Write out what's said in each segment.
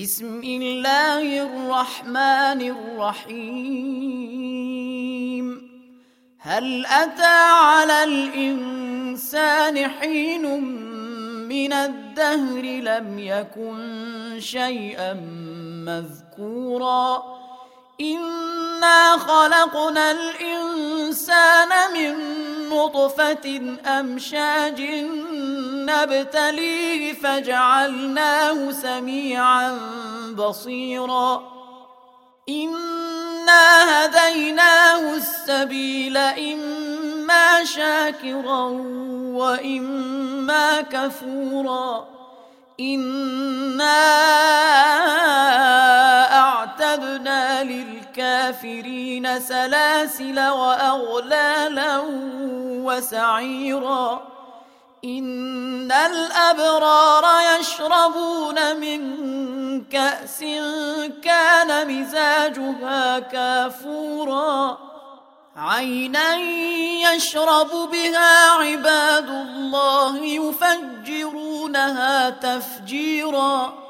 بسم الله الرحمن الرحيم هل أتى على الإنسان حين من الدهر لم يكن شيئا مذكورا إنا خلقنا الإنسان من نطفة أمشاج نبتليه فجعلناه سميعا بصيرا. إنا هديناه السبيل إما شاكرا وإما كفورا. إنا للكافرين سلاسل وأغلالا وسعيرا. إن الأبرار يشربون من كأس كان مزاجها كافورا. عينا يشرب بها عباد الله يفجرونها تفجيرا.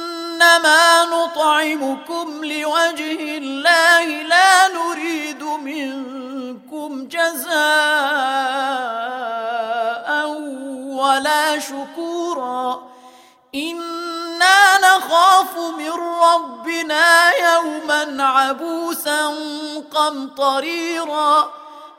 إنما نطعمكم لوجه الله لا نريد منكم جزاء ولا شكورا. إنا نخاف من ربنا يوما عبوسا قمطريرا.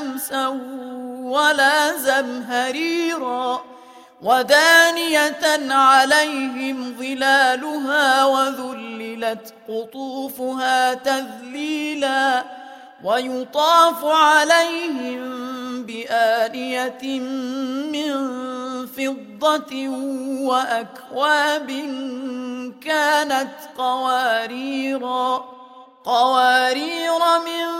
شمسا ولا زمهريرا ودانية عليهم ظلالها وذللت قطوفها تذليلا ويطاف عليهم بآنية من فضة وأكواب كانت قواريرا قوارير من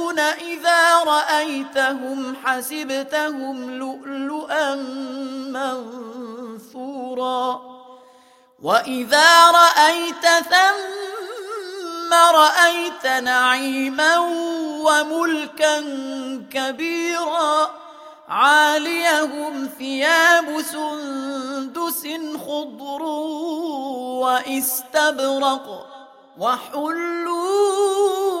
إذا رأيتهم حسبتهم لؤلؤا منثورا وإذا رأيت ثم رأيت نعيما وملكا كبيرا عاليهم ثياب سندس خضر واستبرق وحلوا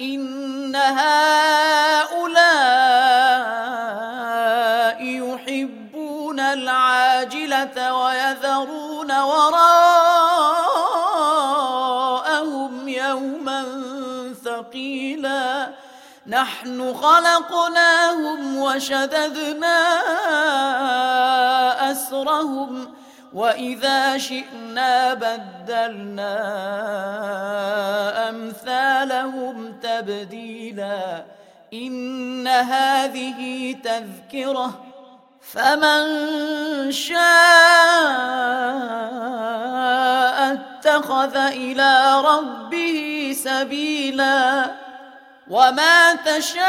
ان هؤلاء يحبون العاجله ويذرون وراءهم يوما ثقيلا نحن خلقناهم وشددنا اسرهم واذا شئنا بدلنا تبديلا إن هذه تذكرة فمن شاء اتخذ إلى ربه سبيلا وما تشاءون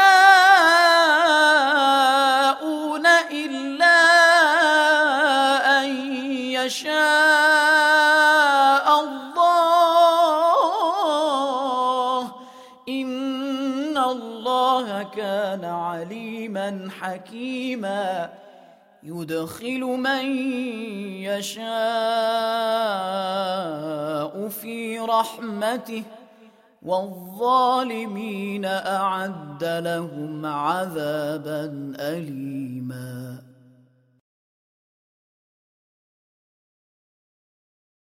إلا أن يشاء. الله كان عليما حكيما. يدخل من يشاء في رحمته والظالمين أعد لهم عذابا أليما.